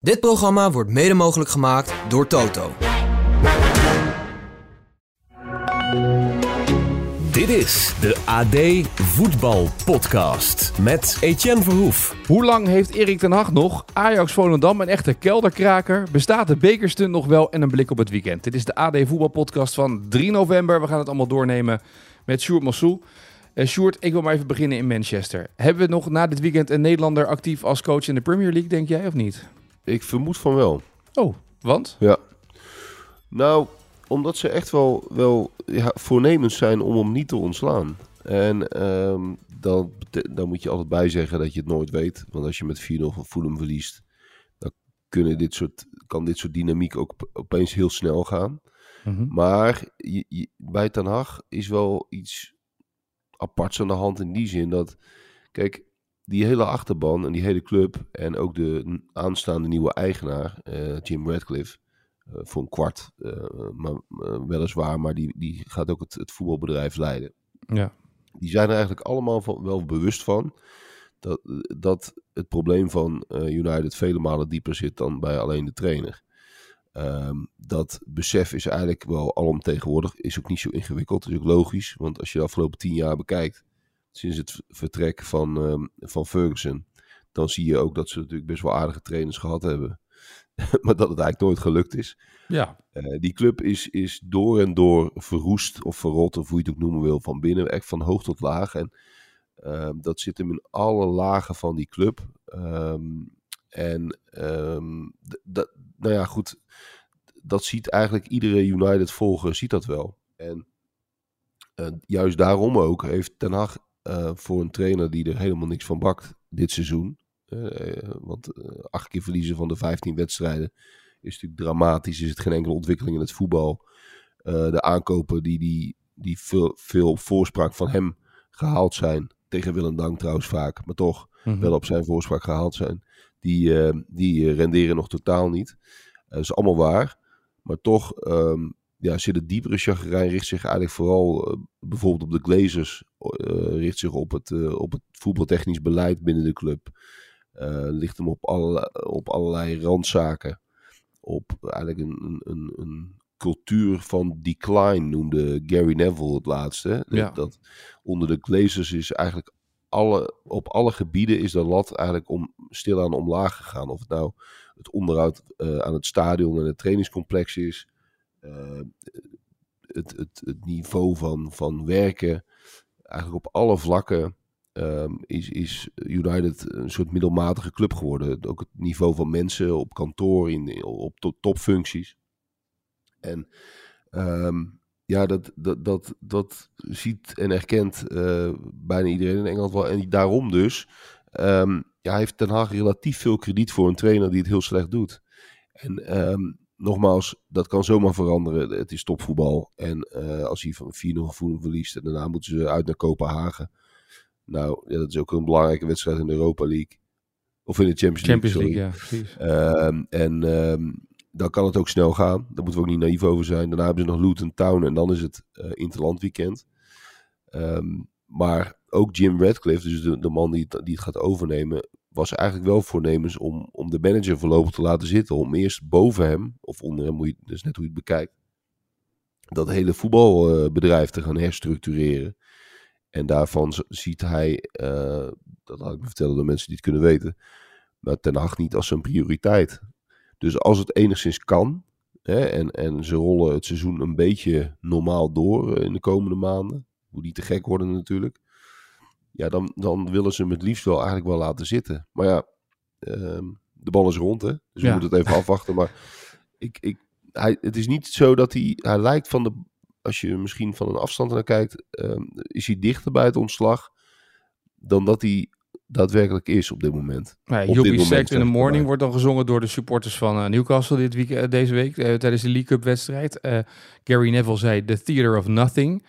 Dit programma wordt mede mogelijk gemaakt door Toto. Dit is de AD Voetbal Podcast met Etienne Verhoef. Hoe lang heeft Erik ten Hag nog? Ajax Volendam, een echte kelderkraker. Bestaat de bekerstunt nog wel? En een blik op het weekend. Dit is de AD Voetbal Podcast van 3 november. We gaan het allemaal doornemen met Sjoerd Massou. Uh, Sjoerd, ik wil maar even beginnen in Manchester. Hebben we nog na dit weekend een Nederlander actief als coach in de Premier League, denk jij, of niet? Ik vermoed van wel. Oh, want? Ja. Nou, omdat ze echt wel, wel ja, voornemens zijn om hem niet te ontslaan. En um, dan, dan moet je altijd bij zeggen dat je het nooit weet. Want als je met 4-0 van Fulham verliest, dan kunnen dit soort, kan dit soort dynamiek ook opeens heel snel gaan. Mm -hmm. Maar je, je, bij Ten Hag is wel iets aparts aan de hand in die zin dat... Kijk, die hele achterban en die hele club en ook de aanstaande nieuwe eigenaar, uh, Jim Radcliffe, uh, voor een kwart, uh, maar, weliswaar, maar die, die gaat ook het, het, voetbalbedrijf leiden. Ja. Die zijn er eigenlijk allemaal van, wel bewust van dat, dat het probleem van United vele malen dieper zit dan bij alleen de trainer. Um, dat besef is eigenlijk wel alomtegenwoordig, is ook niet zo ingewikkeld, is ook logisch, want als je de afgelopen tien jaar bekijkt, sinds het vertrek van, um, van Ferguson, dan zie je ook dat ze natuurlijk best wel aardige trainers gehad hebben. maar dat het eigenlijk nooit gelukt is. Ja. Uh, die club is, is door en door verroest of verrot, of hoe je het ook noemen wil, van binnen, echt van hoog tot laag. En uh, dat zit hem in alle lagen van die club. Um, en dat, nou ja, goed, dat ziet eigenlijk iedere United-volger, ziet dat wel. En uh, juist daarom ook heeft Ten Hag uh, voor een trainer die er helemaal niks van bakt dit seizoen. Uh, want acht keer verliezen van de 15 wedstrijden is natuurlijk dramatisch. Is het geen enkele ontwikkeling in het voetbal. de aankopen die, die, die veel, veel op voorspraak van hem gehaald zijn. Tegen Willem Dank trouwens vaak. Maar toch mm -hmm. wel op zijn voorspraak gehaald zijn. Die, die renderen nog totaal niet. dat is allemaal waar. Maar toch um, ja, zit het diepere chagrijn richt zich eigenlijk vooral uh, bijvoorbeeld op de Glazers, uh, richt zich op het, uh, op het voetbaltechnisch beleid binnen de club. ligt hem op, alle, op allerlei randzaken. Op eigenlijk een, een, een cultuur van decline noemde Gary Neville het laatste. Ja. Dat, dat onder de Glazers is eigenlijk alle, op alle gebieden is de lat eigenlijk om, stilaan omlaag gegaan. Of het nou het onderhoud aan het stadion en het trainingscomplex is. Uh, het, het, het, niveau van, van werken, eigenlijk op alle vlakken, um, is, is United een soort middelmatige club geworden. Ook het niveau van mensen op kantoor, in, op to, topfuncties. En um, ja, dat, dat, dat, dat ziet en erkent uh, bijna iedereen in Engeland wel. En daarom dus um, ja, heeft Ten Hag relatief veel krediet voor een trainer die het heel slecht doet. En nogmaals, dat kan zomaar veranderen. Het is topvoetbal. En uh, als hij van 4-0 Fulham verliest en daarna moeten ze uit naar Kopenhagen. Nou, ja, dat is ook een belangrijke wedstrijd in de Europa League. Of in de Champions League. Champions League, ja, precies. Um, en um, dan kan het ook snel gaan. Daar moeten we ook niet naïef over zijn. Daarna hebben ze nog Luton Town en dan is het uh, Interland weekend. Um, maar ook Jim Radcliffe, dus de, de man die het, die het gaat overnemen, was eigenlijk wel voornemens om, om de manager voorlopig te laten zitten. Om eerst boven hem, of onder hem, moet je, dus net hoe je het bekijkt, dat hele voetbalbedrijf te gaan herstructureren. En daarvan ziet hij, uh, dat laat ik me vertellen door mensen die het kunnen weten, maar Ten Hag niet als zijn prioriteit. Dus als het enigszins kan, hè, en, en ze rollen het seizoen een beetje normaal door in de komende maanden, moet niet te gek worden natuurlijk ja, dan, dan willen ze hem het liefst wel eigenlijk wel laten zitten. Maar ja, um, de bal is rond, hè. Dus we moeten het even afwachten. Maar ik, ik, hij, het is niet zo dat hij... Hij lijkt van de... Als je misschien van een afstand naar kijkt... ehm, is hij dichter bij het ontslag... dan dat hij daadwerkelijk is op dit moment. Ja, Op dit moment, in the morning wordt dan gezongen door de supporters van eh, Newcastle dit week, eh, deze week eh, tijdens de League Cup wedstrijd. Gary Neville zei The Theater of Nothing.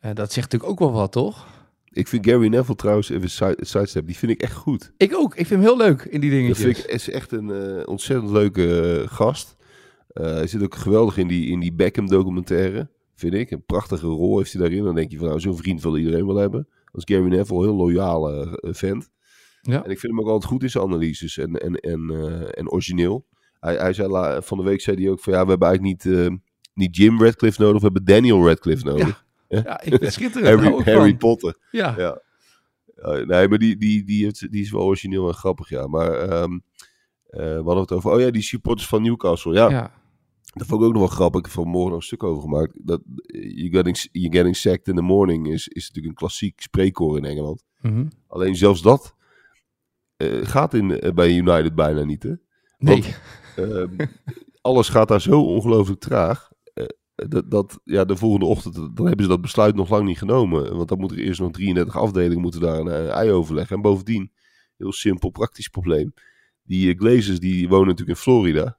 Dat zegt natuurlijk ook wel wat, toch? Ik vind Gary Neville trouwens, even side, sidestep, die vind ik echt goed. Ik ook. Ik vind hem heel leuk in die Dat dingetjes. vind ik is echt een eh, ontzettend leuke eh, gast. Eh, hij zit ook geweldig in die, in die Beckham documentaire, vind ik. Een prachtige rol heeft hij daarin. Dan denk je van nou, zo'n vriend wil iedereen wel hebben. Als Gary Neville, een heel loyale vent. Ja. En ik vind hem ook altijd goed in zijn analyses en, en, en, en origineel. hij, hij zei van de week zei hij ook van ja, we hebben eigenlijk niet, niet Jim Radcliffe nodig, we hebben Daniel Radcliffe nodig. Ja, ik vind schitterend. Harry. Potter. Ja. Ja. Eh, nee, maar die, die, die, heeft, die is wel origineel en grappig, ja. Maar ehm eh, we hadden het over, oh ja, die supporters van Newcastle. Ja, ja. dat vond ik ook nog wel grappig. Ik heb vanmorgen nog een stuk over gemaakt. Dat eh, you getting, you getting sacked in the morning is, is natuurlijk een klassiek spreekkoor in Engeland. Mhm. Alleen zelfs dat eh, gaat in, bij United bijna niet, hè. Nee. Ehm, alles gaat daar zo ongelooflijk traag. Dat, dat ja, de volgende ochtend, dan hebben ze dat besluit nog lang niet genomen. Want dan moeten er eerst nog 33 afdelingen moeten daar een eh, ei overleggen. En bovendien, heel simpel, praktisch probleem. Die eh, Glazers die wonen natuurlijk in Florida.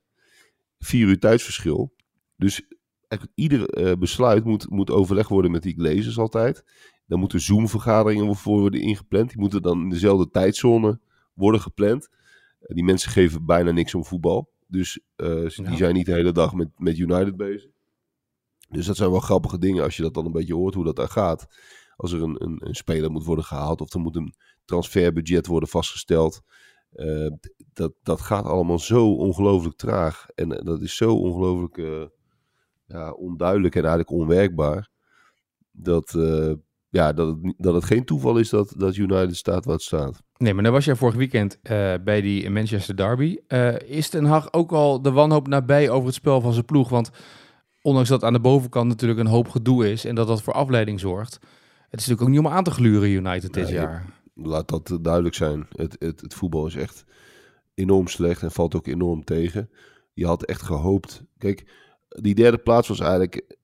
Vier uur tijdsverschil. Dus eigenlijk ieder eh, besluit moet, moet overlegd worden met die Glazers altijd. Dan moeten Zoom-vergaderingen voor worden ingepland. Die moeten dan in dezelfde tijdzone worden gepland. Eh, die mensen geven bijna niks om voetbal. Dus ze- die Ja. zijn niet de hele dag met, met United bezig. Dus dat zijn wel grappige dingen als je dat dan een beetje hoort hoe dat daar gaat. Als er een, een, een speler moet worden gehaald of er moet een transferbudget worden vastgesteld. Eh, dat, dat gaat allemaal zo ongelooflijk traag. En eh, dat is zo ongelooflijk eh, ja, onduidelijk en eigenlijk onwerkbaar. Dat, ja, dat, het, dat het geen toeval is dat, dat United staat waar staat. Nee, maar dan was jij vorig weekend bij die Manchester Derby. Is Ten Hag ook al de wanhoop nabij over het spel van zijn ploeg? Want ondanks dat aan de bovenkant natuurlijk een hoop gedoe is en dat dat voor afleiding zorgt. Het is natuurlijk ook niet om aan te gluren United dit Nee, jaar. Laat dat duidelijk zijn. Het, het, het voetbal is echt enorm slecht en valt ook enorm tegen. Je had echt gehoopt. Kijk, die derde plaats was eigenlijk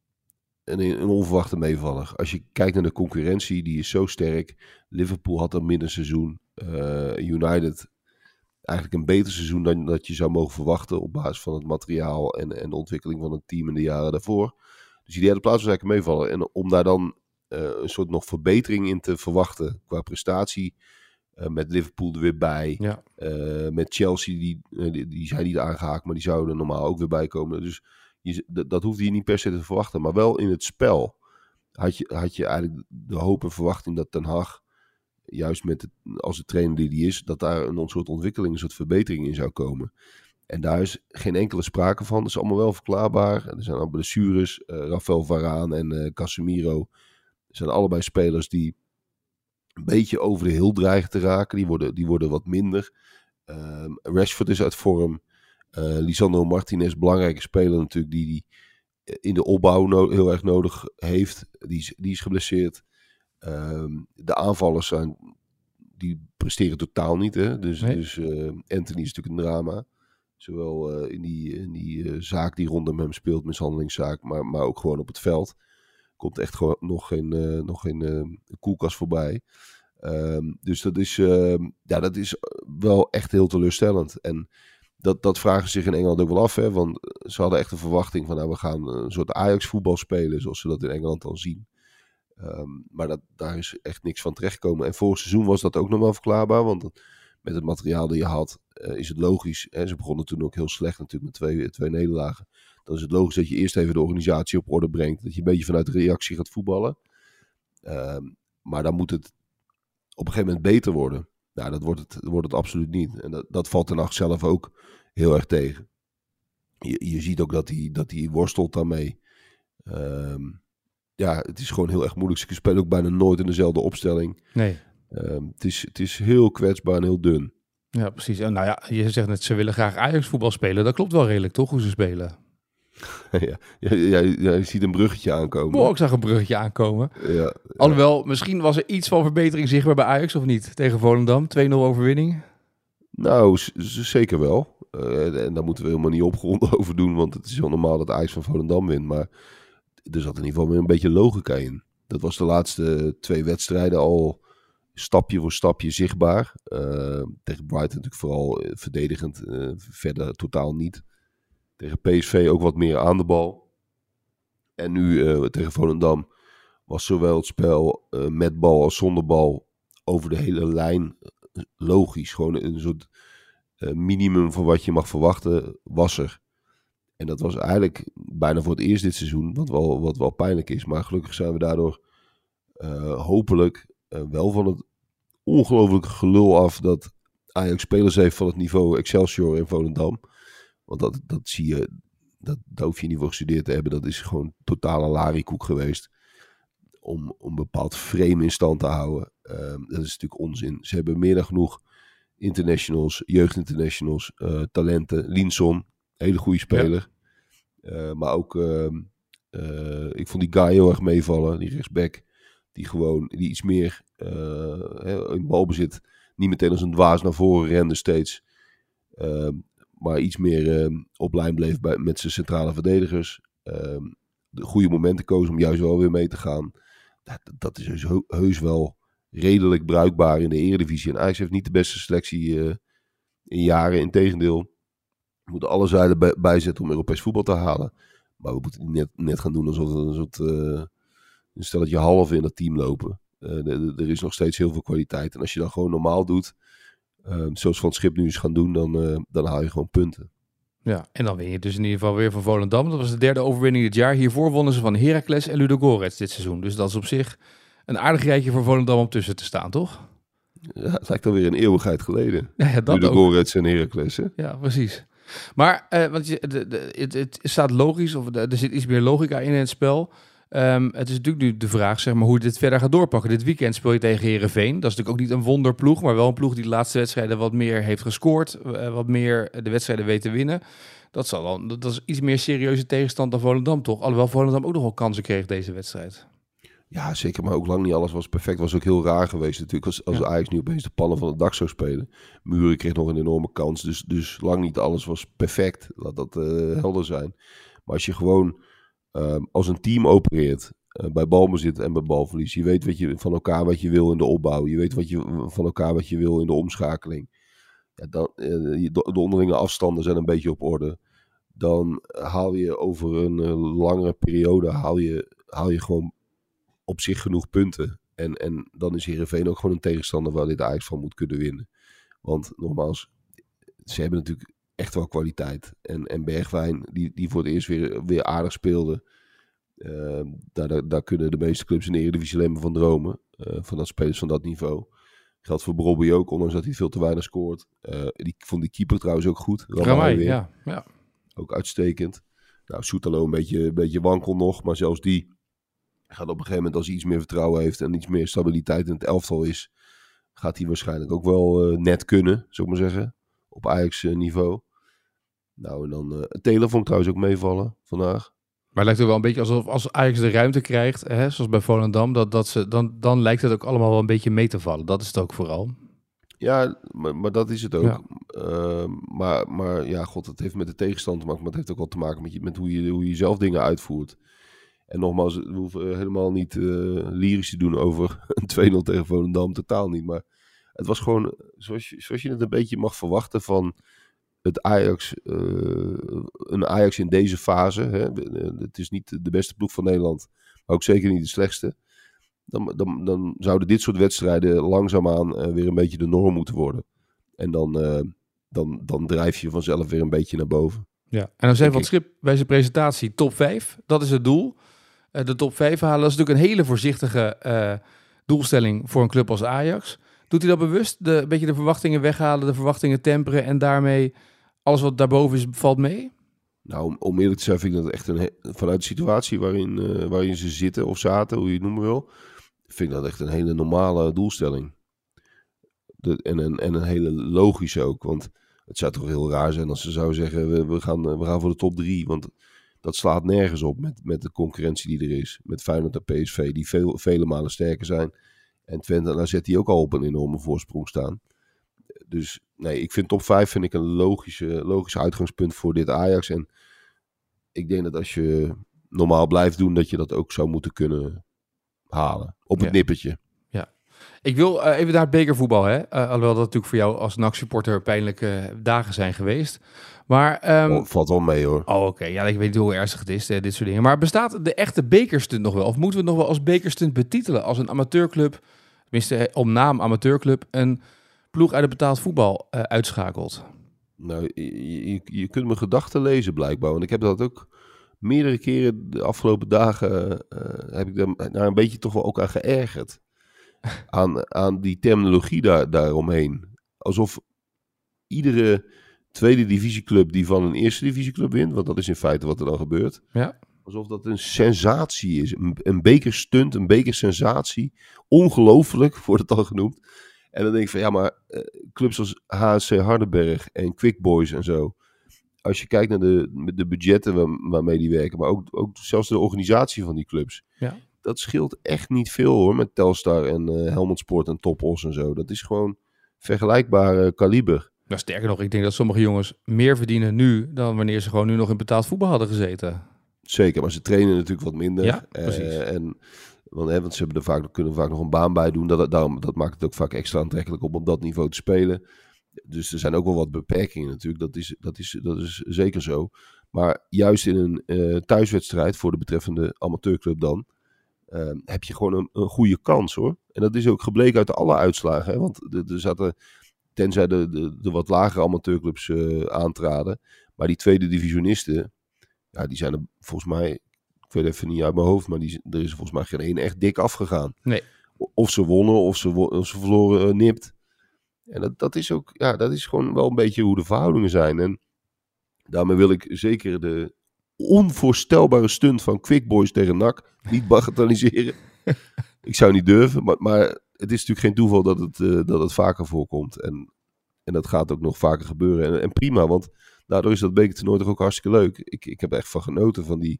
een, een onverwachte meevaller. Als je kijkt naar de concurrentie, die is zo sterk. Liverpool had een middenseizoen. Eh United eigenlijk een beter seizoen dan dat je zou mogen verwachten op basis van het materiaal en, en de ontwikkeling van het team in de jaren daarvoor. Dus die derde plaats was eigenlijk een meevaller. En om daar dan eh, een soort nog verbetering in te verwachten qua prestatie. eh, met Liverpool er weer bij. Ja. Eh, met Chelsea, die, die, die zijn niet aangehaakt, maar die zouden er normaal ook weer bij komen. Dus je, dat, dat hoefde je niet per se te verwachten. Maar wel in het spel had je, had je eigenlijk de hoop en verwachting dat Ten Hag, juist met het, als de trainer die die is, dat daar een soort ontwikkeling, een soort verbetering in zou komen. En daar is geen enkele sprake van. Dat is allemaal wel verklaarbaar. Er zijn al blessures. eh Rafael Varaan en eh Casemiro zijn allebei spelers die een beetje over de hill dreigen te raken. Die worden, die worden wat minder. Ehm, Rashford is uit vorm. Eh Lisandro Martinez, belangrijke speler natuurlijk, die die in de opbouw heel erg nodig heeft. Die die is geblesseerd. Ehm, de aanvallers zijn, die presteren totaal niet. Hè? Dus, Nee. dus eh, Anthony is natuurlijk een drama. Zowel eh, in die, in die eh, zaak die rondom hem speelt, mishandelingszaak, maar, maar ook gewoon op het veld. Komt echt gewoon nog geen, nog geen koelkast voorbij. Ehm, dus dat is, ehm, ja, dat is wel echt heel teleurstellend. En dat, dat vragen zich in Engeland ook wel af. Hè? Want ze hadden echt een verwachting van nou, we gaan een soort Ajax-voetbal spelen, zoals ze dat in Engeland al zien. Ehm, maar dat, daar is echt niks van terechtgekomen. En vorig seizoen was dat ook nog wel verklaarbaar. Want met het materiaal dat je had, eh, is het logisch. Hè? Ze begonnen toen ook heel slecht natuurlijk met twee, twee nederlagen. Dan is het logisch dat je eerst even de organisatie op orde brengt. Dat je een beetje vanuit de reactie gaat voetballen. Ehm, maar dan moet het op een gegeven moment beter worden. Nou, dat wordt het, wordt het absoluut niet. En dat, dat valt ten nacht zelf ook heel erg tegen. Je, je ziet ook dat hij, dat worstelt daarmee. Ehm, ja, het is gewoon heel erg moeilijk. Ze spelen ook bijna nooit in dezelfde opstelling. Nee. Ehm, het, is, het is heel kwetsbaar en heel dun. Ja, precies. En nou ja, je zegt net, ze willen graag Ajax voetbal spelen. Dat klopt wel redelijk, toch, hoe ze spelen? ja, ja, ja, je ziet een bruggetje aankomen. Oh, ik zag een bruggetje aankomen. Ja, Alhoewel, misschien was er iets van verbetering zichtbaar bij Ajax, of niet? Tegen Volendam, 2-0 overwinning. Nou, zeker wel. Eh, en daar moeten we helemaal niet opgeronden over doen, want het is heel normaal dat Ajax van Volendam wint. Maar er zat in ieder geval een beetje logica in. Dat was de laatste twee wedstrijden al stapje voor stapje zichtbaar. Eh, tegen Brighton natuurlijk vooral eh, verdedigend, eh, verder totaal niet. Tegen PSV ook wat meer aan de bal. En nu eh, tegen Volendam was zowel het spel met bal als zonder bal over de hele lijn logisch. Gewoon een soort minimum van wat je mag verwachten was er. En dat was eigenlijk bijna voor het eerst dit seizoen, wat wel, wat wel pijnlijk is. Maar gelukkig zijn we daardoor eh, hopelijk eh, wel van het ongelooflijke gelul af dat Ajax spelers heeft van het niveau Excelsior en Volendam. Want dat, dat zie je, dat, daar hoef je niet voor gestudeerd te hebben. Dat is gewoon totale larikoek geweest. Om, om een bepaald frame in stand te houden. Ehm, dat is natuurlijk onzin. Ze hebben meer dan genoeg internationals, jeugdinternationals, uh, talenten. Linson, hele goede speler. Uh, maar ook, ehm, uh, ik vond die guy heel erg meevallen, die rechtsback. Die gewoon, die iets meer uh, in balbezit, niet meteen als een dwaas naar voren rende steeds. Uh, maar iets meer ehm, op lijn bleef bij, met zijn centrale verdedigers. Ehm, de goede momenten koos om juist wel weer mee te gaan. Dat, dat is dus heus wel redelijk bruikbaar in de Eredivisie. En Ajax heeft niet de beste selectie eh, in jaren. Integendeel, we moeten alle zijden bijzetten om Europees voetbal te halen. Maar we moeten net, net gaan doen alsof we een soort uh, een stelletje halve in dat team lopen. Uh, er is nog steeds heel veel kwaliteit. En als je dan gewoon normaal doet, uh, zoals Van Schip nu eens gaan doen, dan, uh, dan haal je gewoon punten. Ja, en dan win je dus in ieder geval weer van Volendam. Dat was de derde overwinning dit jaar. Hiervoor wonnen ze van Heracles en Ludogorets dit seizoen. Dus dat is op zich een aardig rijtje voor Volendam om tussen te staan, toch? Ja, het lijkt alweer een eeuwigheid geleden. Ja, ja dat Ludogorets en Heracles, hè? Ja, precies. Maar uh, want je, het, het, staat logisch, of er zit iets meer logica in het spel. Um, het is natuurlijk nu de vraag zeg maar, hoe je dit verder gaat doorpakken. Dit weekend speel je tegen Herenveen. Dat is natuurlijk ook niet een wonderploeg, maar wel een ploeg die de laatste wedstrijden wat meer heeft gescoord. Uh, wat meer de wedstrijden weet te winnen. Dat, zal dat is iets meer serieuze tegenstand dan Volendam toch? Alhoewel Volendam ook nog wel kansen kreeg deze wedstrijd. Ja, zeker. Maar ook lang niet alles was perfect. Was ook heel raar geweest natuurlijk. Als, als ja. Ajax nu opeens de pannen van het dak zou spelen. Muren kreeg nog een enorme kans. Dus, dus lang niet alles was perfect. Laat dat uh, helder zijn. Maar als je gewoon uh, als een team opereert. Uh, bij balbezit en bij balverlies. Je weet wat je, van elkaar wat je wil in de opbouw. Je weet wat je, van elkaar wat je wil in de omschakeling. Ja, dan, de, de onderlinge afstanden zijn een beetje op orde. Dan haal je over een langere periode haal je, haal je gewoon op zich genoeg punten. En, en dan is Heerenveen ook gewoon een tegenstander waar dit Ajax van moet kunnen winnen. Want nogmaals, ze hebben natuurlijk echt wel kwaliteit. En, en Bergwijn, die, die voor het eerst weer, weer aardig speelde. Uh, daar, daar, daar, kunnen de meeste clubs in de Eredivisie alleen maar van dromen. Uh, van dat spelers van dat niveau. Geldt voor Bobby ook, ondanks dat hij veel te weinig scoort. Uh, die, vond die keeper trouwens ook goed. Ramai, weer. Ja, ja. Ook uitstekend. Nou, Soetalo een beetje, een beetje wankel nog. Maar zelfs die gaat op een gegeven moment, als hij iets meer vertrouwen heeft en iets meer stabiliteit in het elftal is, gaat hij waarschijnlijk ook wel uh, net kunnen, zou ik maar zeggen. Op Ajax uh, niveau. Nou, en dan uh, telefoon trouwens ook meevallen vandaag. Maar het lijkt er wel een beetje alsof als Ajax de ruimte krijgt, hè, zoals bij Volendam, dat, dat ze, dan, dan lijkt het ook allemaal wel een beetje mee te vallen. Dat is het ook vooral. Ja, maar, maar dat is het ook. Ja. Uh, maar, maar ja, god, het heeft met de tegenstand te maken, maar het heeft ook wel te maken met, je, met hoe, je, hoe je zelf dingen uitvoert. En nogmaals, we hoeven helemaal niet uh, lyrisch te doen over een 2-0 tegen Volendam, totaal niet. Maar het was gewoon zoals je, zoals je het een beetje mag verwachten van het Ajax, uh, een Ajax in deze fase. Hè. Het is niet de beste ploeg van Nederland, maar ook zeker niet de slechtste. Dan, dan, dan zouden dit soort wedstrijden langzaamaan uh, weer een beetje de norm moeten worden. En dan, uh, dan, dan drijf je vanzelf weer een beetje naar boven. Ja, en dan zei van Schip bij zijn presentatie top 5. Dat is het doel. Uh, de top 5 halen. Dat is natuurlijk een hele voorzichtige uh, doelstelling voor een club als Ajax. Doet hij dat bewust? De, een beetje de verwachtingen weghalen, de verwachtingen temperen en daarmee alles wat daarboven is, valt mee? Nou, om, eerlijk te zijn vind ik dat echt een, vanuit de situatie waarin, uh, waarin ze zitten of zaten, hoe je het noemen wil, vind ik dat echt een hele normale doelstelling. De, en, een, en een hele logische ook, want het zou toch heel raar zijn als ze zouden zeggen, we, we, gaan, we gaan voor de top drie, want dat slaat nergens op met, met de concurrentie die er is. Met Feyenoord en PSV, die veel, vele malen sterker zijn. En Twente en AZ die ook al op een enorme voorsprong staan. Dus nee, ik vind top 5 vind ik een logische, logisch uitgangspunt voor dit Ajax. En ik denk dat als je normaal blijft doen, dat je dat ook zou moeten kunnen halen. Op het ja. nippertje. Ja. Ik wil uh, even naar het bekervoetbal. Hè? Uh, alhoewel dat natuurlijk voor jou als NAC-supporter pijnlijke dagen zijn geweest. Maar, um, oh, valt wel mee hoor. Oh, oké. Okay. Ja, ik weet niet hoe ernstig het is, uh, dit soort dingen. Maar bestaat de echte bekerstunt nog wel? Of moeten we het nog wel als bekerstunt betitelen? Als een amateurclub, tenminste om naam amateurclub, een ploeg uit het betaald voetbal uh, uitschakelt? Nou, je, je, je, kunt mijn gedachten lezen blijkbaar. Want ik heb dat ook meerdere keren de afgelopen dagen... Uh, heb ik daar, daar een beetje toch wel ook aan geërgerd. aan, aan die terminologie daar, daaromheen. Alsof iedere tweede divisieclub die van een eerste divisieclub wint. Want dat is in feite wat er dan gebeurt. Ja. Alsof dat een sensatie is. Een, een bekerstunt, een bekersensatie. Ongelooflijk, wordt het al genoemd. En dan denk ik van ja, maar eh, clubs als HSC Hardenberg en Quick Boys en zo. Als je kijkt naar de, de budgetten waar- waarmee die werken, maar ook, ook zelfs de organisatie van die clubs. Ja. Dat scheelt echt niet veel hoor, met Telstar en eh Helmond Sport en Topos en zo. Dat is gewoon vergelijkbare kaliber. Nou, sterker nog, ik denk dat sommige jongens meer verdienen nu dan wanneer ze gewoon nu nog in betaald voetbal hadden gezeten. Zeker, maar ze trainen natuurlijk wat minder. Ja, Eh, precies. en, want, hè, want ze hebben er vaak, kunnen vaak nog een baan bij doen. Dat, daarom, dat maakt het ook vaak extra aantrekkelijk om op dat niveau te spelen. Dus er zijn ook wel wat beperkingen natuurlijk. Dat is, dat is, dat is zeker zo. Maar juist in een eh, thuiswedstrijd voor de betreffende amateurclub dan... eh, heb je gewoon een, een goede kans hoor. En dat is ook gebleken uit alle uitslagen. Hè? Want er, er zaten, tenzij de, de, de wat lagere amateurclubs eh, aantraden... Maar die tweede divisionisten, ja, die zijn er volgens mij, ik weet even niet uit mijn hoofd, maar die, er is volgens mij geen één echt dik afgegaan. Nee. Of ze wonnen, of ze, of ze verloren eh, nipt. En dat, dat is ook, ja, dat is gewoon wel een beetje hoe de verhoudingen zijn. En daarmee wil ik zeker de onvoorstelbare stunt van Quick Boys tegen NAC niet bagatelliseren. ik zou niet durven, maar, maar het is natuurlijk geen toeval dat het, eh, dat het vaker voorkomt. En, en dat gaat ook nog vaker gebeuren. En, en prima, want daardoor is dat bekertoernooi toch ook hartstikke leuk. Ik, ik heb echt van genoten van die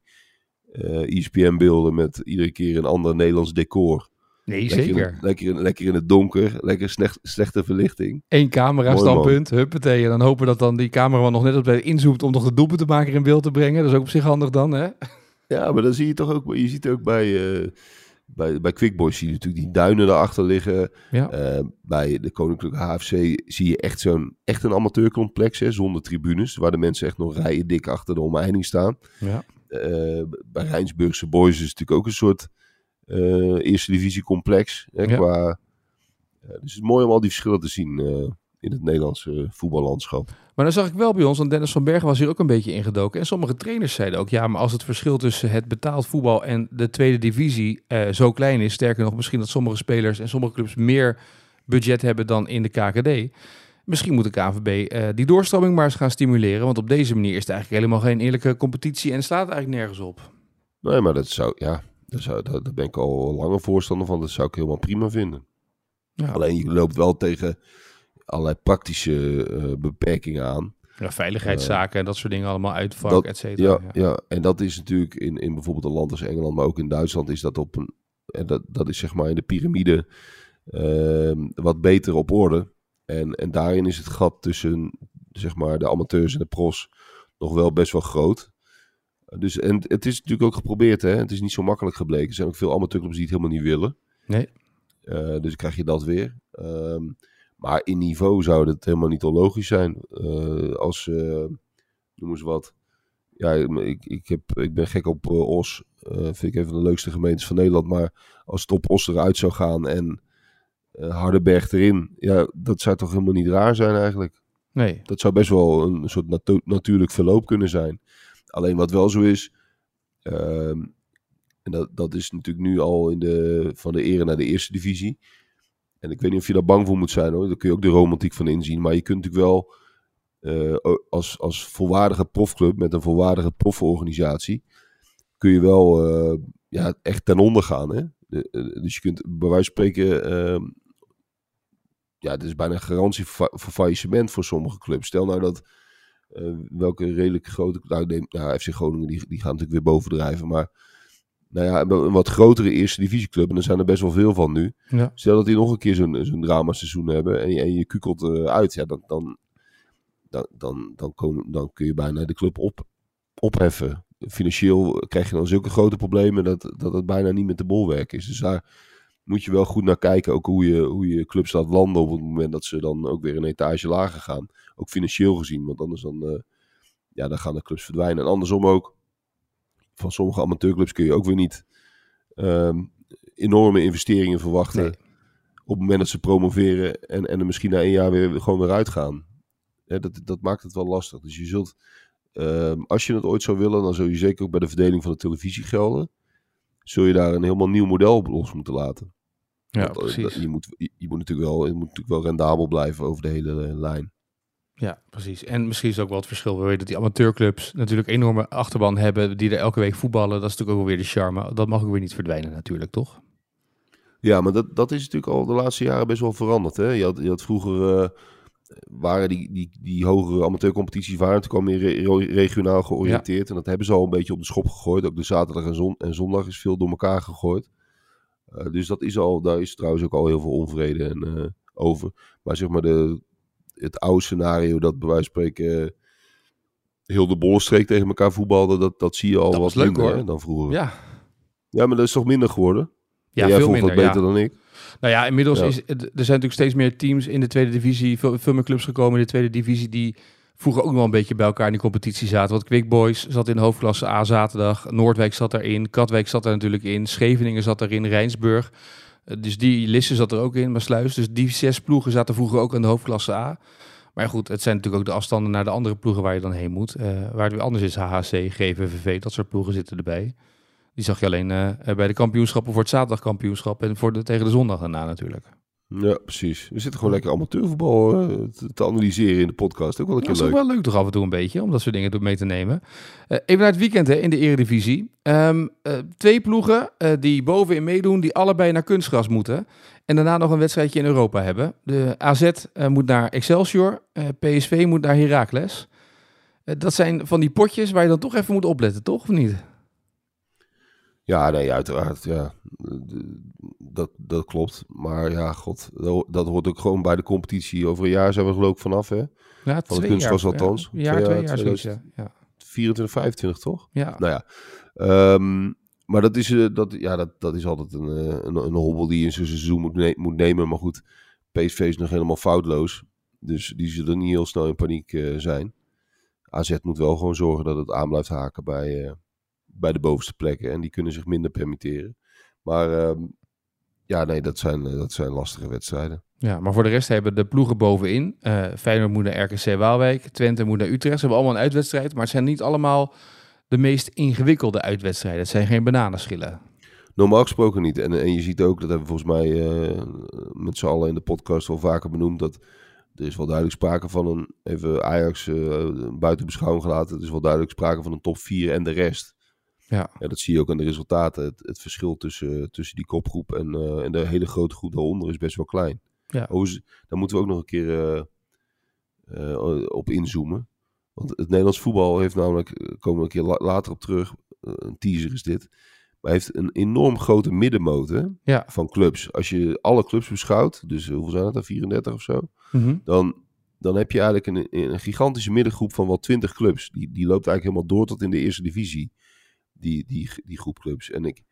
eh ESPN-beelden met iedere keer een ander Nederlands decor. Nee, Lekker in- zeker. lekker, in, lekker in het donker, lekker slecht, slechte verlichting. Eén camera Mooi, standpunt, huppatee. En dan hopen dat dan die cameraman nog net op tijd inzoomt om nog de doelpuntenmaker in beeld te brengen. Dat is ook op zich handig dan, hè? Ja, maar dan zie je toch ook, je ziet ook bij, eh bij, bij Quick Boys zie je natuurlijk die duinen erachter liggen. Ja. Eh, bij de Koninklijke HFC zie je echt zo'n, echt een amateurcomplex, hè, zonder tribunes, waar de mensen echt nog rijen dik achter de omheining staan. Ja. Eh, bij Rijnsburgse Boys is het natuurlijk ook een soort eh, eerste divisie complex. Hè, Ja. qua, dus het is mooi om al die verschillen te zien in het Nederlandse voetballandschap. Maar dan zag ik wel bij ons, want Dennis van Bergen was hier ook een beetje ingedoken. En sommige trainers zeiden ook, ja, maar als het verschil tussen het betaald voetbal en de tweede divisie eh, zo klein is, sterker nog, misschien dat sommige spelers en sommige clubs meer budget hebben dan in de KKD. Misschien moet de KVB eh, die doorstroming maar eens gaan stimuleren, want op deze manier is het eigenlijk helemaal geen eerlijke competitie en slaat eigenlijk nergens op. Nee, maar dat zou, ja, daar, zou, daar, daar ben ik al langer voorstander van. Dat zou ik helemaal prima vinden. Ja, Alleen je loopt wel tegen allerlei praktische eh, beperkingen aan. ja, veiligheidszaken en dat soort dingen allemaal uitvak, et cetera. Ja, ja. en dat is natuurlijk in, in bijvoorbeeld een land als Engeland, maar ook in Duitsland is dat op een. En dat, dat is zeg maar in de piramide ehm, wat beter op orde. En, en daarin is het gat tussen zeg maar, de amateurs en de pros nog wel best wel groot. Dus, en het is natuurlijk ook geprobeerd, hè? het is niet zo makkelijk gebleken. Er zijn ook veel amateurclubs die het helemaal niet willen. Nee. Eh, dus krijg je dat weer. Ehm, maar in niveau zou het helemaal niet onlogisch zijn. Eh, als, eh, noem eens wat. Ja, ik, ik, heb, ik ben gek op eh, Os. Vind ik een van de leukste gemeentes van Nederland. Maar als het op Os eruit zou gaan en Hardenberg erin. Ja, dat zou toch helemaal niet raar zijn eigenlijk. Nee. Dat zou best wel een soort natu- natuurlijk verloop kunnen zijn. Alleen wat wel zo is. ehm, en dat, dat is natuurlijk nu al in de, van de ere naar de eerste divisie. En ik weet niet of je daar bang voor moet zijn hoor. Daar kun je ook de romantiek van inzien. Maar je kunt natuurlijk wel eh, als, als volwaardige profclub met een volwaardige proforganisatie. kun je wel eh, ja, echt ten onder gaan. Hè? Eh, dus je kunt bij wijze van spreken. ehm, ja, het is bijna een garantie voor, fa- voor faillissement voor sommige clubs. Stel nou dat welke redelijk grote. Nou, neem, nou, FC Groningen die, die gaan natuurlijk weer bovendrijven. Maar nou ja, een, wat grotere eerste divisieclub. En er zijn er best wel veel van nu. Ja. Stel dat die nog een keer zo'n zo'n dramaseizoen hebben. En je, en je kukelt eh, uit. Ja, dan, dan, dan, dan, dan, kom- dan kun je bijna de club op, opheffen. Financieel krijg je dan zulke grote problemen dat, dat het bijna niet meer te bolwerken is. Dus daar moet je wel goed naar kijken. Ook hoe je, hoe je clubs laat landen op het moment dat ze dan ook weer een etage lager gaan. Ook financieel gezien. Want anders dan, eh, ja, dan gaan de clubs verdwijnen. En andersom ook. Van sommige amateurclubs kun je ook weer niet ehm, enorme investeringen verwachten. Nee. Op het moment dat ze promoveren en, en er misschien na één jaar weer gewoon weer uitgaan. Hè, dat, dat maakt het wel lastig. Dus je zult, ehm, als je het ooit zou willen, dan zul je zeker ook bij de verdeling van de televisiegelden. Zul je daar een helemaal nieuw model op los moeten laten. Ja, Want, eh, precies. Je moet, je, je moet natuurlijk wel, je moet natuurlijk wel rendabel blijven over de hele eh, lijn. Ja, precies. En misschien is het ook wel het verschil. We weten dat die amateurclubs natuurlijk enorme achterban hebben die er elke week voetballen. Dat is natuurlijk ook wel weer de charme. Dat mag ook weer niet verdwijnen natuurlijk, toch? Ja, maar dat, dat is natuurlijk al de laatste jaren best wel veranderd. Hè? Je, had, je had vroeger, eh, waren die, die, die hogere amateurcompetities waren natuurlijk al meer re- regionaal georiënteerd. En dat hebben ze al een beetje op de schop gegooid. Ook de zaterdag en, zon, en zondag is veel door elkaar gegooid. Eh, dus dat is al, daar is trouwens ook al heel veel onvrede en, eh, over. Maar zeg maar de, het oude scenario dat bij wijze van spreken eh, heel de bollenstreek tegen elkaar voetbalde, dat, dat zie je al Dat wat minder hoor. hè, dan vroeger. Ja. Ja, maar dat is toch minder geworden? ja Jij veel minder. dat ja. beter dan ik. Nou ja, inmiddels Ja. is er zijn natuurlijk steeds meer teams in de tweede divisie, veel, veel meer clubs gekomen in de tweede divisie die vroeger ook nog wel een beetje bij elkaar in die competitie zaten. Want Quick Boys zat in de hoofdklasse A zaterdag, Noordwijk zat daarin, Katwijk zat er natuurlijk in, Scheveningen zat erin, Rijnsburg. Eh, Dus die Lisse zat er ook in, Maasluis. Dus die zes ploegen zaten vroeger ook in de hoofdklasse A. Maar goed, het zijn natuurlijk ook de afstanden naar de andere ploegen waar je dan heen moet. Eh, waar het weer anders is, HHC, GVVV, dat soort ploegen zitten erbij. Die zag je alleen eh, bij de kampioenschappen voor het zaterdagkampioenschap en voor de, tegen de zondag daarna natuurlijk. Ja, precies. We zitten gewoon lekker amateurvoetbal te, te analyseren in de podcast. Ook wel een Dat keer is ook wel leuk toch af en toe een beetje, om dat soort dingen mee te nemen. Eh, even naar het weekend hè, in de eredivisie. Eh, twee ploegen eh, die bovenin meedoen, die allebei naar kunstgras moeten. En daarna nog een wedstrijdje in Europa hebben. De AZ moet naar Excelsior, PSV moet naar Heracles. Dat zijn van die potjes waar je dan toch even moet opletten, toch? Of niet? Ja, nee, uiteraard. Ja. Dat, dat klopt. Maar ja, god, dat ho- dat hoort ook gewoon bij de competitie. Over een jaar zijn we geloof ik vanaf, hè? Ja, Van het twee kunstgras jaar, althans. Ja, Twee twee jaar, zoiets, ja. 2000. ja. 24, 25 toch? ja. Nou ja, ehm, maar dat is, eh, dat, ja, dat, dat is altijd een, eh, een, een hobbel die je in zijn seizoen moet, ne- moet nemen. Maar goed, PSV is nog helemaal foutloos. Dus die zullen niet heel snel in paniek eh, zijn. AZ moet wel gewoon zorgen dat het aan blijft haken bij, bij de bovenste plekken. En die kunnen zich minder permitteren. Maar ehm, ja, nee, dat zijn, eh, dat zijn lastige wedstrijden. Ja, maar voor de rest hebben de ploegen bovenin. eh Feyenoord moet naar RKC Waalwijk, Twente moet naar Utrecht. Ze hebben allemaal een uitwedstrijd, maar het zijn niet allemaal de meest ingewikkelde uitwedstrijden. Het zijn geen bananenschillen. Normaal gesproken niet. En, en je ziet ook, dat hebben we volgens mij eh, met z'n allen in de podcast wel vaker benoemd, dat er is wel duidelijk sprake van een, even Ajax buiten beschouwing gelaten, er is wel duidelijk sprake van een top 4 en de rest. Ja. Ja, dat zie je ook aan de resultaten. Het, het verschil tussen, tussen die kopgroep en, eh, en de hele grote groep daaronder is best wel klein. Ja. Overigens, daar moeten we ook nog een keer eh, eh, op inzoomen. Want het Nederlands voetbal heeft namelijk, komen we een keer la- later op terug, een teaser is dit, maar heeft een enorm grote Ja. van clubs. Als je alle clubs beschouwt, dus hoeveel zijn het er, 34 of zo, Mhm. dan, dan heb je eigenlijk een, een gigantische middengroep van wel 20 clubs. Die, die loopt eigenlijk helemaal door tot in de eerste divisie, die, die, die groep clubs. En ik,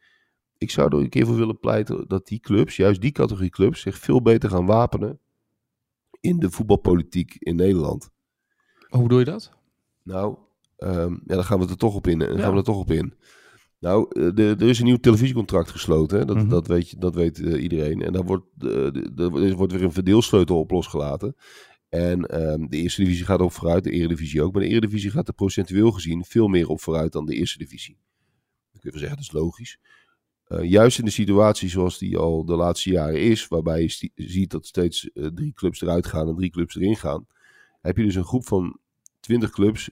ik zou er een keer voor willen pleiten dat die clubs, juist die categorie clubs, zich veel beter gaan wapenen in de voetbalpolitiek in Nederland. Hoe bedoel je dat? Nou, ehm, ja, dan gaan we er toch op in. Dan Ja. gaan we er toch op in. Nou, eh, de, er is een nieuw televisiecontract gesloten. Hè? Dat, Mhm. dat weet, je, dat weet eh, iedereen. En daar wordt, eh, de, de- er wordt weer een verdeelsleutel op losgelaten. En ehm, de eerste divisie gaat op vooruit, de eredivisie ook. Maar de eredivisie gaat er procentueel gezien veel meer op vooruit dan de eerste divisie. Dan kun je zeggen, dat is logisch. Eh, juist in de situatie zoals die al de laatste jaren is, waarbij je ziet dat steeds eh, drie clubs eruit gaan en drie clubs erin gaan, heb je dus een groep van 20 clubs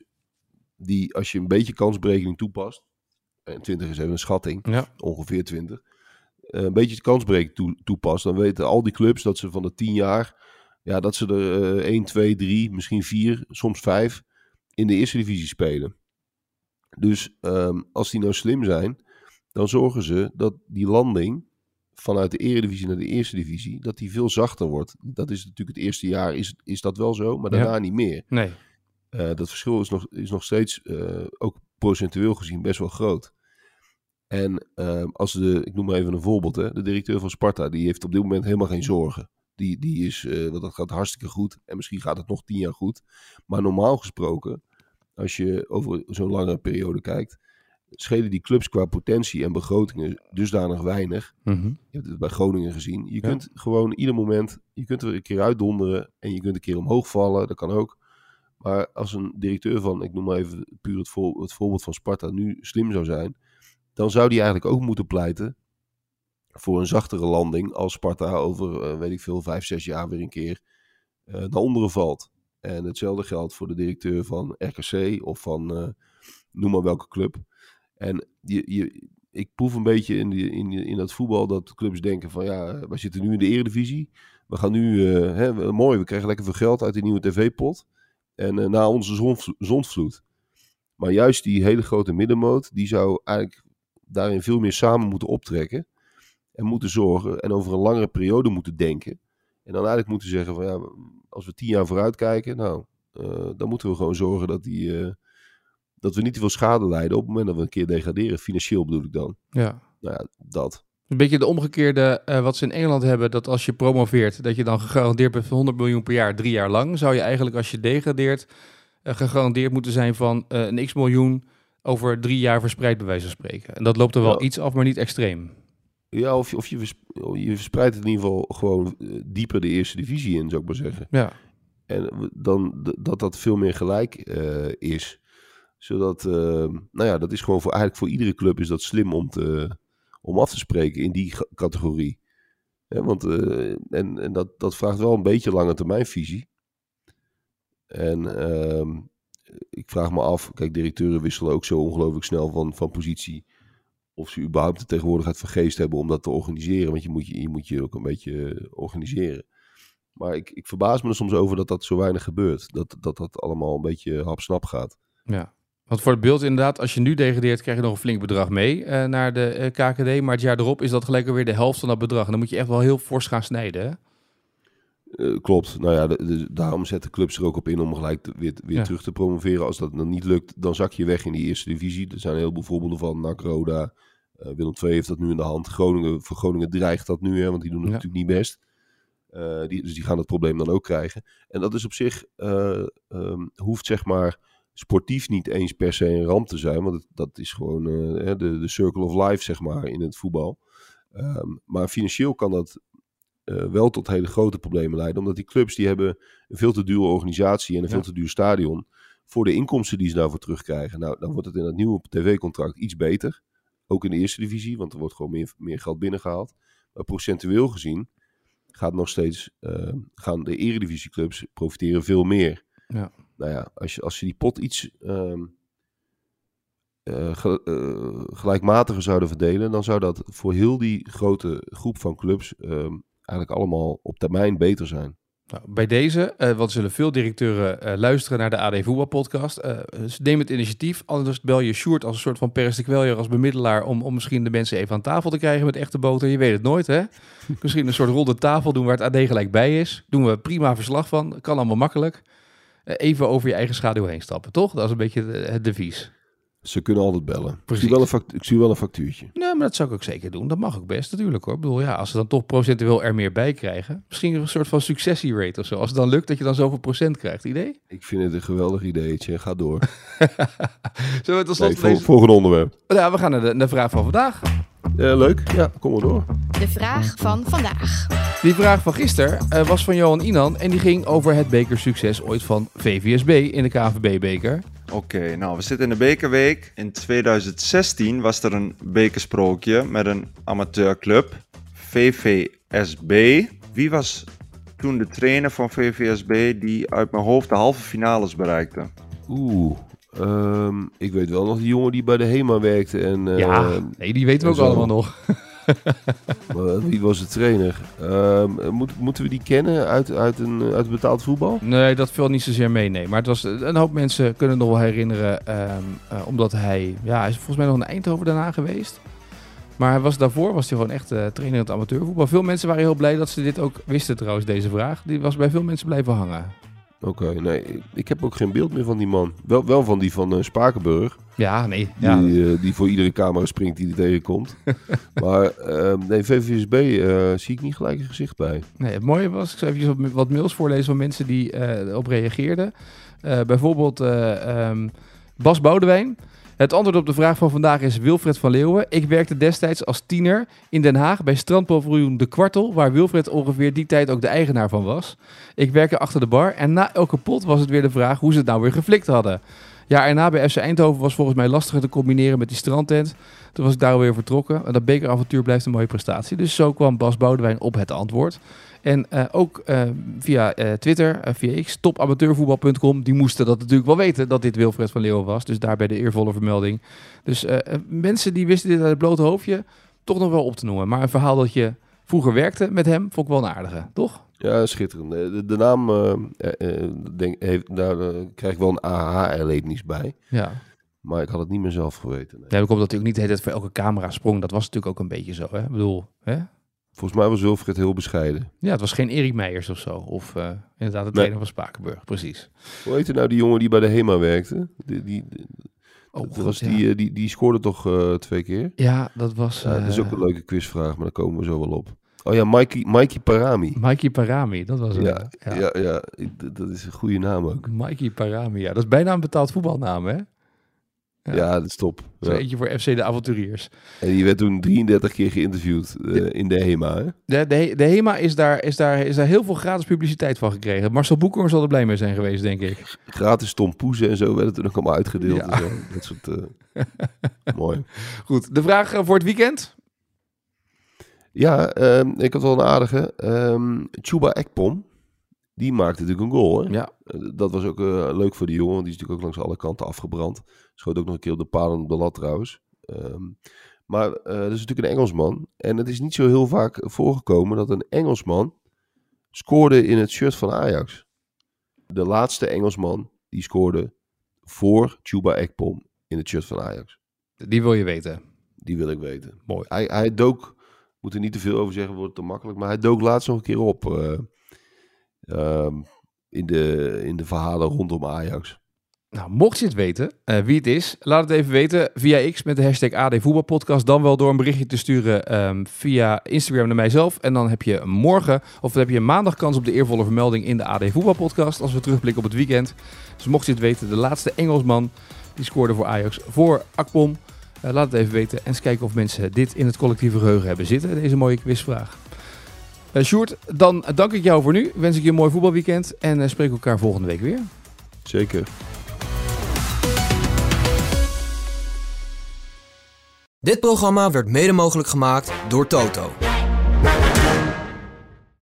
die als je een beetje kansberekening toepast, en 20 is even een schatting, Ja. ongeveer 20, eh, een beetje de kansberekening toe, toepast, dan weten al die clubs dat ze van de 10 jaar, ja, dat ze er 1, 2, 3, misschien 4, soms 5 in de eerste divisie spelen. Dus ehm, als die nou slim zijn, dan zorgen ze dat die landing vanuit de eredivisie naar de eerste divisie, dat die veel zachter wordt. Dat is natuurlijk het eerste jaar, is, is dat wel zo, maar Ja. daarna niet meer. Nee. Eh, dat verschil is nog, is nog steeds, eh, ook procentueel gezien, best wel groot. En ehm, als de, ik noem maar even een voorbeeld, hè, de directeur van Sparta, die heeft op dit moment helemaal geen zorgen. Die, die is, eh, want dat gaat hartstikke goed en misschien gaat het nog tien jaar goed. Maar normaal gesproken, als je over zo'n lange periode kijkt, schelen die clubs qua potentie en begrotingen dusdanig weinig. Mhm. Je hebt het bij Groningen gezien. Je Ja. kunt gewoon ieder moment, je kunt er een keer uitdonderen en je kunt een keer omhoog vallen, dat kan ook. Maar als een directeur van, ik noem maar even puur het, voor, het voorbeeld van Sparta, nu slim zou zijn, dan zou die eigenlijk ook moeten pleiten voor een zachtere landing als Sparta over, eh, weet ik veel, vijf, zes jaar weer een keer eh, naar onderen valt. En hetzelfde geldt voor de directeur van RKC of van eh, noem maar welke club. En je, je, ik proef een beetje in, die, in, in dat voetbal dat clubs denken van ja, wij zitten nu in de eredivisie. We gaan nu, eh, hè, mooi, we krijgen lekker veel geld uit die nieuwe tv-pot. En eh, na onze zondvloed. Maar juist die hele grote middenmoot, die zou eigenlijk daarin veel meer samen moeten optrekken. En moeten zorgen en over een langere periode moeten denken. En dan eigenlijk moeten zeggen van ja, als we tien jaar vooruit kijken, nou, eh, dan moeten we gewoon zorgen dat, die, eh, dat we niet te veel schade lijden op het moment dat we een keer degraderen. Financieel bedoel ik dan. Ja. Nou ja, dat. Een beetje de omgekeerde eh, wat ze in Engeland hebben, dat als je promoveert, dat je dan gegarandeerd bent van 100 miljoen per jaar, drie jaar lang. Zou je eigenlijk als je degradeert, gegarandeerd moeten zijn van een x miljoen over drie jaar verspreid bij wijze van spreken. En dat loopt er wel Ja. iets af, maar niet extreem. Ja, of, je- of je, vers- je verspreidt het in ieder geval gewoon eh, dieper de eerste divisie in, zou ik maar zeggen. Ja, En dan dat dat veel meer gelijk eh, is. Zodat, eh, nou ja, dat is gewoon voor, eigenlijk voor iedere club is dat slim om, te, om af te spreken in die categorie. Want, eh, en en dat, dat vraagt wel een beetje lange termijn visie. En ehm, ik vraag me af, kijk, directeuren wisselen ook zo ongelooflijk snel van, van positie. Of ze überhaupt de tegenwoordigheid van geest hebben om dat te organiseren. Want je moet je, je, moet je ook een beetje eh, organiseren. Maar ik, ik verbaas me er soms over dat dat zo weinig gebeurt. Dat dat, dat allemaal een beetje hapsnap gaat. ja. Want voor het beeld inderdaad, als je nu degradeert, krijg je nog een flink bedrag mee eh, naar de eh, KKD. Maar het jaar erop is dat gelijk alweer de helft van dat bedrag. En dan moet je echt wel heel fors gaan snijden? Eh, klopt. Nou ja, de- de- daarom zetten clubs er ook op in om gelijk te- weer, weer Ja. terug te promoveren. Als dat dan niet lukt, dan zak je weg in die eerste divisie. Er zijn een heleboel voorbeelden van. NAC, Roda, eh, Willem II heeft dat nu in de hand. Groningen, voor Groningen dreigt dat nu, hè, want die doen het Ja. natuurlijk niet best. Eh, die, dus die gaan het probleem dan ook krijgen. En dat is op zich, eh, ehm, hoeft zeg maar sportief niet eens per se een ramp te zijn. Want het- dat is gewoon de, de circle of life, zeg maar, in het voetbal. Ehm, maar financieel kan dat eh, wel tot hele grote problemen leiden. Omdat die clubs die hebben een veel te dure organisatie en een Ja. veel te duur stadion. Voor de inkomsten die ze daarvoor terugkrijgen. Nou, dan wordt het in het nieuwe tv-contract iets beter. Ook in de eerste divisie, want er wordt gewoon meer, meer geld binnengehaald. Maar procentueel gezien gaat nog steeds, eh, gaan de eredivisieclubs profiteren veel meer. Ja. Nou ja, als je, als je die pot iets ehm, ge- eh, gelijkmatiger zouden verdelen, dan zou dat voor heel die grote groep van clubs ehm, eigenlijk allemaal op termijn beter zijn. Nou, bij deze, eh want er zullen veel directeuren eh, luisteren naar de AD Voetbalpodcast. Eh dus neem het initiatief. Anders bel je Sjoerd als een soort van Peres de Kweljer als bemiddelaar... Om, om misschien de mensen even aan tafel te krijgen met echte boter. Je weet het nooit, hè? misschien een soort ronde tafel doen waar het AD gelijk bij is. Doen we prima verslag van. Kan allemaal makkelijk. Eh, even over je eigen schaduw heen stappen, toch? Dat is een beetje het devies. Ze kunnen altijd bellen. Ik zie, wel een ik zie wel een factuurtje. Nee, maar dat zou ik ook zeker doen. Dat mag ook best, natuurlijk hoor. Ik bedoel, ja, als ze dan toch procentueel er meer bij krijgen. Misschien een soort van successierate of zo. Als het dan lukt dat je dan zoveel procent krijgt. Idee? Ik vind het een geweldig ideetje. Ga door. Zullen we tot slot Nee, vol- deze... volgende onderwerp. Ja, we gaan naar de, naar de vraag van vandaag. Ja, leuk. Ja, kom maar door. De vraag van vandaag. Die vraag van gisteren eh, was van Johan Inan. En die ging over het bekersucces ooit van VVSB in de KNVB-beker. Oké, nou we zitten in de bekerweek. In 2016 was er een bekersprookje met een amateurclub, VVSB. Wie was toen de trainer van VVSB die uit mijn hoofd de halve finales bereikte? Oeh. ehm, ik weet wel nog die jongen die bij de HEMA werkte. En, eh, ja, nee, die weten we ook zo. allemaal nog. Maar wie was de trainer? Ehm, moet, moeten we die kennen uit, uit, een, uit het betaald voetbal? Nee, dat viel niet zozeer mee, nee. Maar het was, een hoop mensen kunnen het nog wel herinneren. ehm, eh, omdat hij, ja, hij is volgens mij nog in Eindhoven daarna geweest. Maar hij was, daarvoor was hij gewoon echt eh, trainer in het amateurvoetbal. Veel mensen waren heel blij dat ze dit ook wisten trouwens, deze vraag. Die was bij veel mensen blijven hangen. Oké, nee. ik- heb ook geen beeld meer van die man. Wel, wel van die van eh, Spakenburg. Ja, nee. Ja, Die, eh, die voor iedere camera springt die er tegenkomt. maar ehm, nee, VVSB eh, zie ik niet gelijk een gezicht bij. Nee, het mooie was, ik zal even wat, mails voorlezen van mensen die op reageerden. Bijvoorbeeld eh, ehm, Bas Boudewijn. Het antwoord op de vraag van vandaag is Wilfred van Leeuwen. Ik werkte destijds als tiener in Den Haag bij strandpaviljoen De Kwartel, waar Wilfred ongeveer die tijd ook de eigenaar van was. Ik werkte achter de bar en na elke pot was het weer de vraag hoe ze het nou weer geflikt hadden. Ja, en na bij FC Eindhoven was volgens mij lastiger te combineren met die strandtent. Toen was ik daar weer vertrokken. En dat bekeravontuur blijft een mooie prestatie. Dus zo kwam Bas Boudewijn op het antwoord. En eh, ook eh, via eh, Twitter, via X, topamateurvoetbal.com. Die moesten dat natuurlijk wel weten dat dit Wilfred van Leeuwen was. Dus daarbij de eervolle vermelding. Dus mensen die wisten dit uit het blote hoofdje toch nog wel op te noemen. Maar een verhaal dat je vroeger werkte met hem, vond ik wel een aardige, toch? Ja, schitterend. De, de naam, denk, heeft, daar krijg ik wel een AH-erlevenis bij. Ja. Maar ik had het niet meer zelf geweten. nee. Ja, ik hoop dat hij ook niet de hele tijd voor elke camera sprong. Dat was natuurlijk ook een beetje zo, hè? Ik bedoel, hè? Volgens mij was Wilfred heel bescheiden. Ja, het was geen Erik Meijers of zo. Of eh, inderdaad de trainer van Spakenburg, precies. Hoe heette nou die jongen die bij de HEMA werkte? Die, die, Oh, dat goed, was ja. die, eh, die, die scoorde toch eh, twee keer? Ja, dat was Ja, dat is ook een leuke quizvraag, maar daar komen we zo wel op. Oh ja, Mikey, Mikey Parami. Mikey Parami. Dat was het. Ja, ja. ja. Ja, dat is een goede naam ook. Mikey Parami, ja. Dat is bijna een betaald voetbalnaam, hè? Ja, Ja. dat is top. Zo Ja. eentje voor FC de Avonturiers. En die werd toen 33 keer geïnterviewd eh, in de HEMA. Hè? De, de, de HEMA is daar, is, daar, is daar heel veel gratis publiciteit van gekregen. Marcel Boeker zal er blij mee zijn geweest, denk ik. Gratis tompoezen en zo werden toen ook allemaal uitgedeeld. Ja. En zo. Dat soort, eh, mooi. Goed, de vraag eh, voor het weekend? Ja, ehm, ik had wel een aardige. Ehm Chuba Ekpom. Die maakte natuurlijk een goal. Hè? Ja. Eh, Dat was ook eh, leuk voor die jongen. want Die is natuurlijk ook langs alle kanten afgebrand. Schoot ook nog een keer op de palen op de lat trouwens. Ehm, maar eh dat is natuurlijk een Engelsman. En het is niet zo heel vaak voorgekomen dat een Engelsman scoorde in het shirt van Ajax. De laatste Engelsman die scoorde voor Chuba Ekpom in het shirt van Ajax. Die wil je weten. Die wil ik weten. Mooi. Hij, hij dook, moet er niet te veel over zeggen, wordt te makkelijk. Maar hij dook laatst nog een keer op. ehm, in, de, in de verhalen rondom Ajax. Nou, mocht je het weten, eh, wie het is, laat het even weten via X met de hashtag AD Voetbalpodcast. Dan wel door een berichtje te sturen ehm, via Instagram naar mijzelf. En dan heb je morgen, of dan heb je maandag kans op de eervolle vermelding in de AD Voetbalpodcast. Als we terugblikken op het weekend. Dus mocht je het weten, de laatste Engelsman die scoorde voor Ajax voor Akpom. Eh, laat het even weten en eens kijken of mensen dit in het collectieve geheugen hebben zitten. Deze mooie quizvraag. Eh Sjoerd, dan dank ik jou voor nu. Wens ik je een mooi voetbalweekend en uh, spreken elkaar volgende week weer. Zeker. Dit programma werd mede mogelijk gemaakt door Toto.